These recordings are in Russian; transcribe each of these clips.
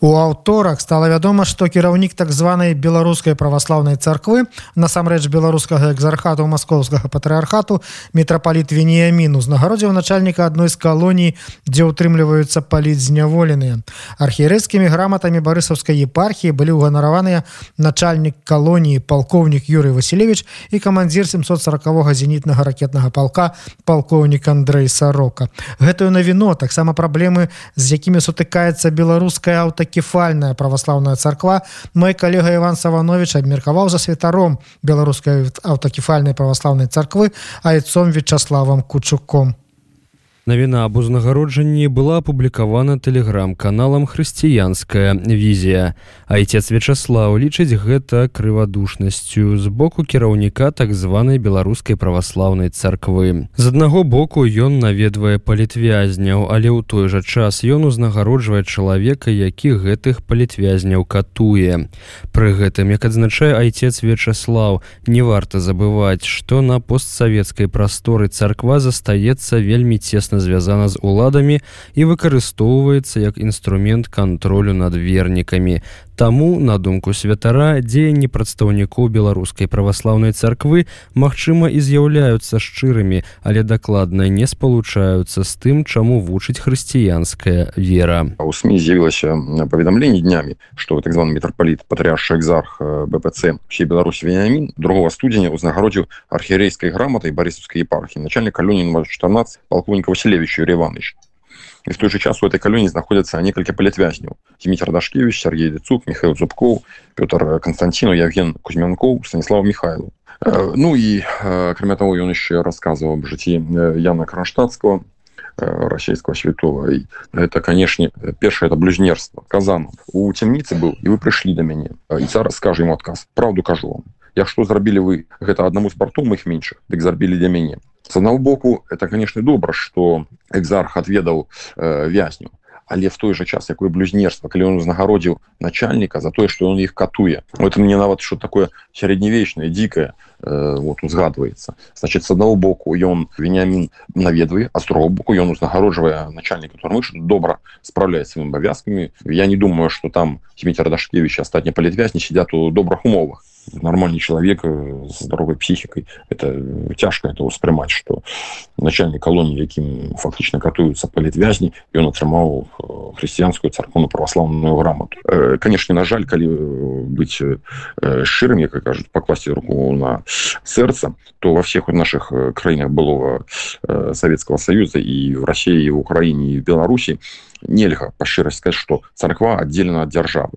У аўторак стала вядома што кіраўнік так званай беларускай праваслаўнай царквы насамрэч беларускага экзархату маскоўскага патрыархату мітрапаліт веніямін узнагародзіў начальніка адной з калоній дзе ўтрымліваюцца паліць зняволеныя архірэцкімі граматамі барысаўскай епархіі былі ўганараваныя начальнік калоніі палкоўнік Юрый Василевич і камандзір 740 зенітнага ракетнага палка палкоўнік Андрей сарока. Гэтую навіну таксама праблемы з якімі сутыкаецца беларуская аўта аўтакефальная праваслаўная царква мой калега Іван саванович абмеркаваў за святаром беларускай аўтакефальнай праваслаўнай царквы айцом вячаславам кучуком Навіна аб узнагароджанні была апублікавана тэлеграм-каналам хрысціянская візія. Айцец Вячаслаў лічыць гэта крывадушнасцю з боку кіраўніка так званай беларускай праваслаўнай царквы. З аднаго боку ён наведвае палітвязняў, але ў той жа час ён узнагароджвае чалавека, які гэтых палітвязняў катуе. Пры гэтым, як адзначае айцец Вячаслаў, не варта забываць, што на постсавецкай прасторы царква застаецца вельмі цесна звязана з уладамі і выкарыстоўваецца як інструмент кантролю над вернікамі. Таму, на думку святара, дзеянні прадстаўнікоў беларускай праваслаўнай царквы магчыма і з'яўляюцца шчырымі, але дакладна не спалучаюцца з тым, чаму вучыць хрысціянская вера. У СМі з'явілася паведамленне днямі, што так званы мітрапаліт патрыарша экзарх БПЦ всей Беларусі Венямін другого студзеня узнагародзіў архірэйскай граматай барысаўскай епархі начальнік калюні 14 полковника Василевича Юрий Иванович. и в той же час у этой колонии находятся несколько политвязнев. Дмитрий Дашкевич, Сергей Децук, Михаил Зубков, Петр Константинов, Евген Кузьменков, Станислав Михайлов. Ну и, кроме того, он еще рассказывал об житии Яна Кронштадтского, российского святого. И это, конечно, первое это блюзнерство. Казанов. У темницы был, и вы пришли до меня. И царь скажет ему отказ. Правду кажу вам. Я что зрабілі вы? Гэта аднаму з бартоў моих меншых дык зарбілі для мяне. С одного боку это конечно добра что экзарх отведал э, вязню. Але в той же час якое блюзнерство калі он узнагародзіў начальника за тое что он их катуе. Это мне нават что такое сярэднявечное дикое э, вот узгадывается значит с одного боку ён вениамин наведвае а с другого боку ён узнагароджвае начальника турмы добра справляется своими абавязками я не думаю что там Дмитрий дашкевич астатні палітвязні сидят у добрых умовах нормальный человек э, с здоровой психикой это тяжко это успрымаць что начальник колонии якім фактично катуются политвязни и он атрымаў э, хрысціянскую царкву православную грамоту э, конечно на жаль калі быть шчырым как кажут покласти руку на сердце то во всех наших краінах былого советского союза и в россии и в украине и в беларуси нельга по шчырасць сказать что царква отдельно от державы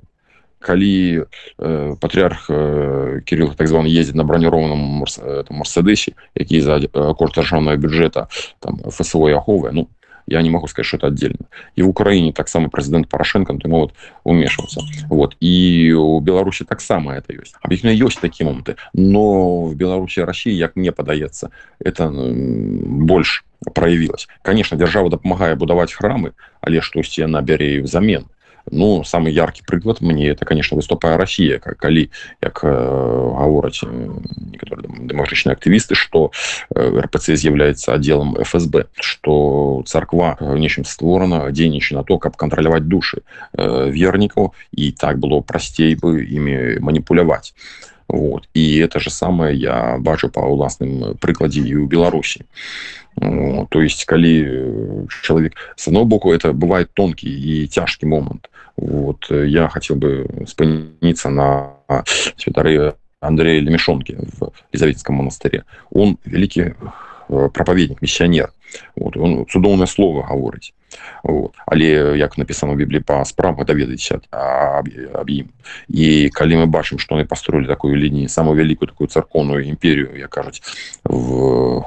Калі э, патрыарх э, кирилл так званы ездит на бронированном мерседесе які за э, кошт державного бюджета там фсо аховы ну я не могу сказать что это отдельно. И в украине так само президент порошенко ты вот умешивался вот. И у беларуси так само это есть. Объективно есть такие моменты но в беларуси россии як мне подается это больше проявилось. Конечно держава дапамагае будаваць храмы але штосьці яна бярэ взамен Ну самы яркі прыклад мне это конечно выступае Россия как калі як э, гавораць некаторыя дэмагрычныя актывісты что э, РПЦ з'яўляецца отделом ФСБ что царква нечым створана дзейніча на то каб кантраляваць душы э, вернікаў і так было прасцей бы імі маніпуляваць вот і это же самое я бачу по ўласным прыкладзе і ў беларусі то есть калі чалавек с одного боку это бывает тонкий і цяжкі момант Вот э, я хотел бы спыниться на святары Андрея Лемешонки в Елизаветском монастыре. Он великий э, проповедник, миссионер. Вот, он цудоўнае слово гаворыць вот. але як написано в біблии по справах даведаецеся аб, аб ім і калі мы бачым што яны пастроілі такую лінію самую вялікую такую царкоўную імперію як кажуць в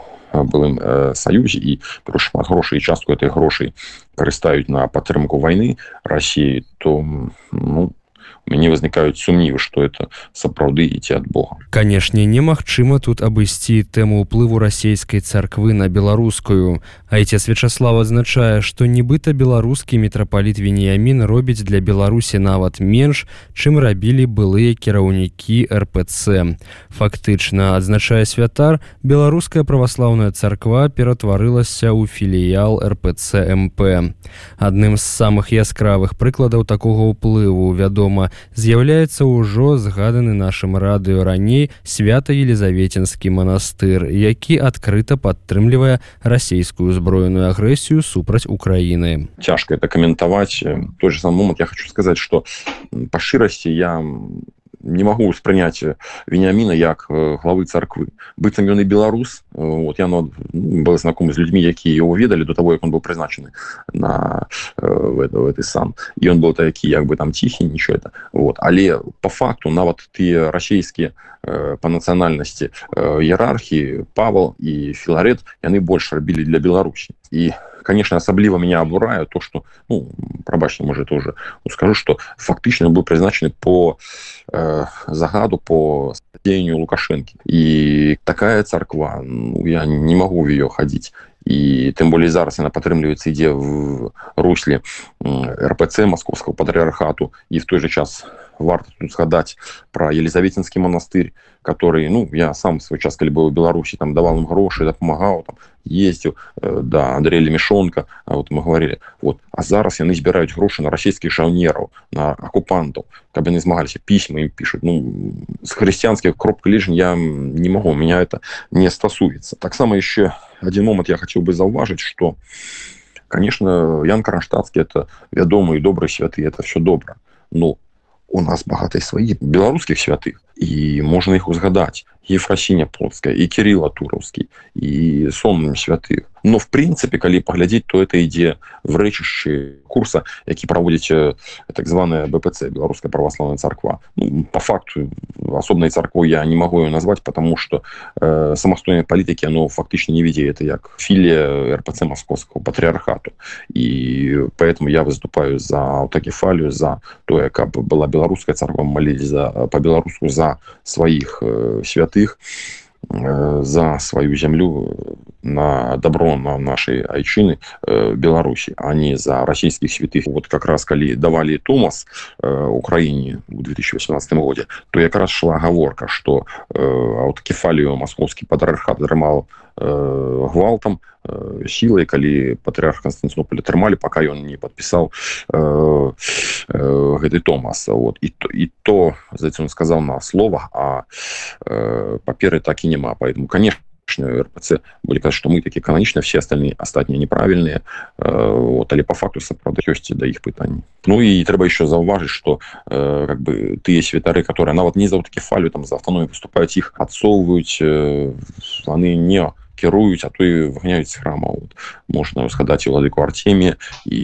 э, саюзе і шмат грошай частку этой грошай карыстаюць на падтрымку войны России то ну мяне возникаюць сумнівы что это сапраўды ідці ад Бога канешне немагчыма тут абысці тэму ўплыву расійскай царквы на беларускую айцец Вячаслав адзначае што нібыта беларускі мітрапаліт веніямін робіць для беларусі нават менш чым рабілі былыя кіраўнікі рпц фактычна адзначае святар беларуская праваслаўная царква ператварылася ў філіял рпц мп адным з самых яскравых прыкладаў такога ўплыву вядома з'яўляецца ўжо згаданы нашым радыё раней свята елізаветінскі манастыр які адкрыта падтрымлівае расійскую зброеную агрэсію супраць украіны. Цяжка это каментаваць той же сам момант. Я хочу сказаць что па шчырасці я не могу успрыняць вениамина як главы царквы быццам ён і беларус вот я ну, был знаком з людьми якія его ведалі до того як он был прызначаны на в это, в этой сам он был такі як бы там ціхі ничего это. Вот. Але по факту нават ты расійскія по нацыянальнасці іерархіі павал і філарет яны больш рабілі для беларусі і конечно асабліва меня абураю то что ну, прабачна можа тоже скажу что фактычна быў прызначаны по э, загаду по дзеянню лукашэнкі і такая царква ну, я не могу в ее хадзіць і тым болей зараз яна падтрымліваецца ідзе в русле рпц московского патрыархату і в той же час варта тут згадаць про елизаветинскі монастырь который ну я сам свой час калі быў у беларусі там давал им грошы дапамагаў там ездзіў э, да андрея лемешонка вот мы говорили вот а зараз яны збіраюць грошы на расійскіх жаўнераў на акупантаў каб яны змагаліся пісьма им пишут ну з хрысціянскіх кропка ліжень я не могу у меня это не стасуецца таксама еще один момант я хотел бы заўважыць что конечно ян кронштадтскі это вядомы і добры святы это все добра ну у нас багатай сваі беларускіх святых і можна іх узгадаць ефрасіня плотская і кирилла тураўскі і сонным святых Но в прынцыпе калі паглядзець то это ідзе в рэчышчы курса які праводзіць так званая бпц беларуская праваслаўная царква. Ну, по факту асобнай царквой я не могу ее назвать потому что э, самастойнай палітыкі оно фактычна не виде это як філія рпц московского патриархату і поэтому я выступаю за аўтакефалію за тое каб была беларуская царква моліць за по-беларуску за сваіх э, святых. э, за сваю зямлю на добро на нашай айчыны э, беларусі а не за расійскіх святых вот как раз калі давалі томас украіне у 2018 годзе то якраз шла гаворка что аўтакефалію маскоўскі патрыархат атрымаў гвалтам сілай калі патрыарх константинополя трымалі пока ён не подпісаў э, э, гэты томас. Вот і то і то за он сказал на слова а э, паперы так і няма. Поэтому конечно РПЦ были казаць что мы такі кананічна все остальные астатнія неправільныя вот але по факту сапраўды ёсць да іх пытаний ну і трэба еще заўважыць что э, как бы тыя святары которые нават не за такі фалю там за автономію выступаюць іх адсоўваюць э, яны не кіруюць а то і выганяюць храма. Вот можна згадаць і владыку артеме і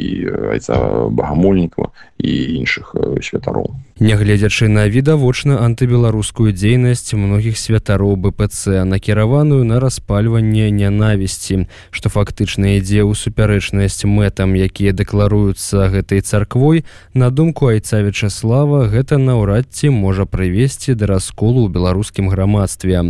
айца багамольнікова і іншых святароў. Нягледзячы на відавочна антыбеларускую дзейнасць многіх святароў бпц накіраваную на распальванне нянавісці што фактычна ідзе ў супярэчнасць мэтам якія дэкларуюцца гэтай царквой. На думку айца вячаслава гэта наўрад ці можа прывесці да расколу ў беларускім грамадстве. а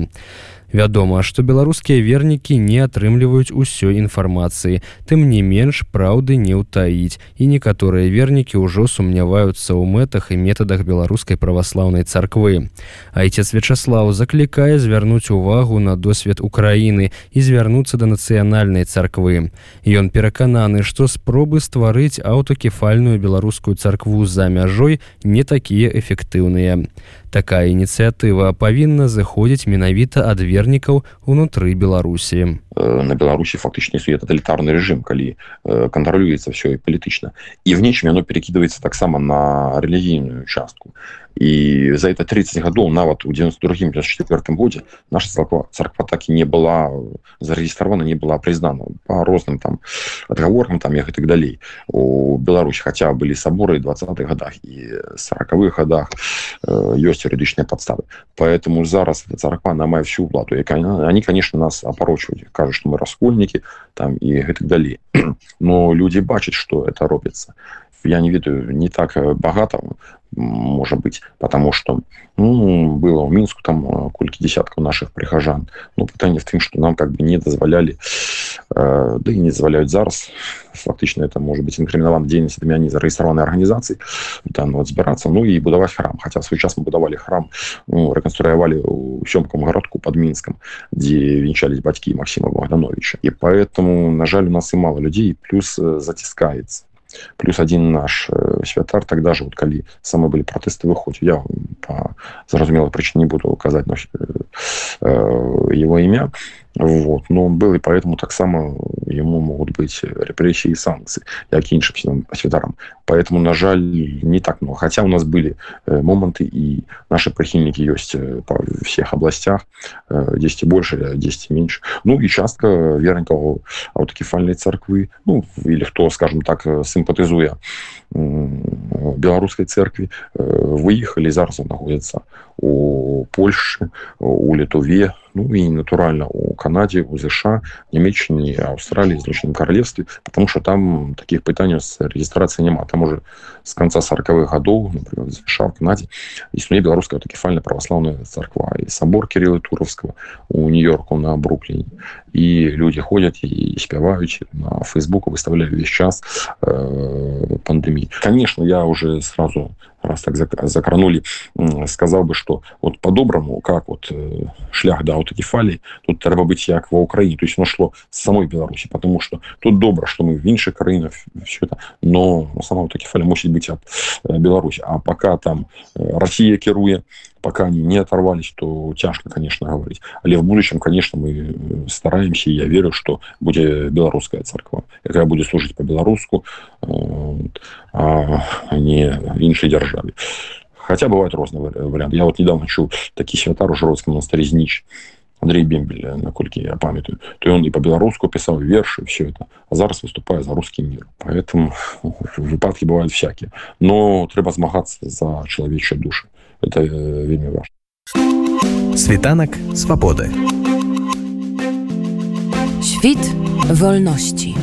Вядома, што беларускія вернікі не атрымліваюць усёй інфармацыі, тым не менш праўды не ўтаіць і некаторыя вернікі ўжо сумняваюцца ў мэтах і метадах беларускай праваслаўнай царквы. Айцец Вячаслаў заклікае звярнуць увагу на досвед Украіны і звярнуцца да нацыянальнай царквы. Ён перакананы, што спробы стварыць аўтакефальную беларускую царкву за мяжой не такія эфектыўныя такая ініцыятыва павінна заходзіць менавіта ад вернікаў унутры беларусі на беларусі фактычна існуе тоталітарны рэжым калі кантралюецца все і палітычна і в нечым яно перекидывается таксама на рэлігійную частку і за это 30 гадоў нават у 92 четвертым годзе наша царква царква так і не была зарэгістравана не была признана по розным там адгаворкам там як і так далей у Беларусь хотя былі саборы двадцатых годах і сороковых годах ёсць юрыдычныя подставы. Поэтому зараз царква на мае всю плату. Якая они конечно нас апарочваюць кажуць что мы раскольнікі там і гэтак далей но люди бачаць что это робіцца я не ведаю не так багато может быть, потому что ну, было в Мінску там э, колькі десяткаў наших прихожан Ну пытанне в тым что нам как бы не дазвалялі э, да і не дазваляюць зараз фактычна это может быть інкрымінавана дзейнасцямі они зарэгістраванай арганізацыі там вот збірацца ну і будаваць храм хотя свой час мы будавалі храм ну, рэканструявалі у сёмкам гарадку под мінскам дзе венчались бацькі Максима богдановича и поэтому на жаль у нас і мало людзей плюс э, заціскаецца плюс один наш э, святар тогда же вот калі самые были протесты выходзі я по зразумелой причине не буду указать на э, его имя вот. Но он был и поэтому так само ему могут быть репрессии и санкции. Як іншым святарам поэтому на жаль не так много. Хотя у нас были э, моменты и наши прихильники есть по всех областях. 10 больше 10 меньше. Ну и частка верненького аутокефальной церквы ну или кто скажем так симпатизуя беларускай церкви выехали зараз находятся у польши у літуве ну и натурально у канаде у ЗША нямеччине австралии злучаным королевстве потому что там таких пытаний с регистрацией няма там уже с конца 40-х годов ЗША в канаде існуе беларуская автокефальная православная церква и собор кирилла туровского у нью-йорку на бруклине. И люди ходят и спяваюць на фейсбуку выставляю весь час э, пандемии. Конечно я уже сразу раз так закранули, сказал бы, что вот по-доброму, как вот э, шлях до аутокефалии, тут треба быть як в Украине, то есть оно шло с самой Беларуси, потому что тут добро, что мы в інших краинах, все это, но сама аутокефалия может быть от э, Беларуси. А пока там э, Россия керует, пока они не оторвались, то тяжко, конечно, говорить. Але в будущем, конечно, мы стараемся, и я верю, что будет белорусская церковь, которая будет служить по-белоруску, а не іншай державе. Хотя бывают разные варианты. Я вот недавно чуў такі святар у жроцкім монастырі знич Андрей Бембель, наколькі я памятаю, то он и по-белоруску писал верши, все это. А зараз выступаю за русский мир. Поэтому выпадки бывают всякие. Но треба змагаться за человечьи души. Это э, вельмі важно. Світанак свободы. Świt wolności.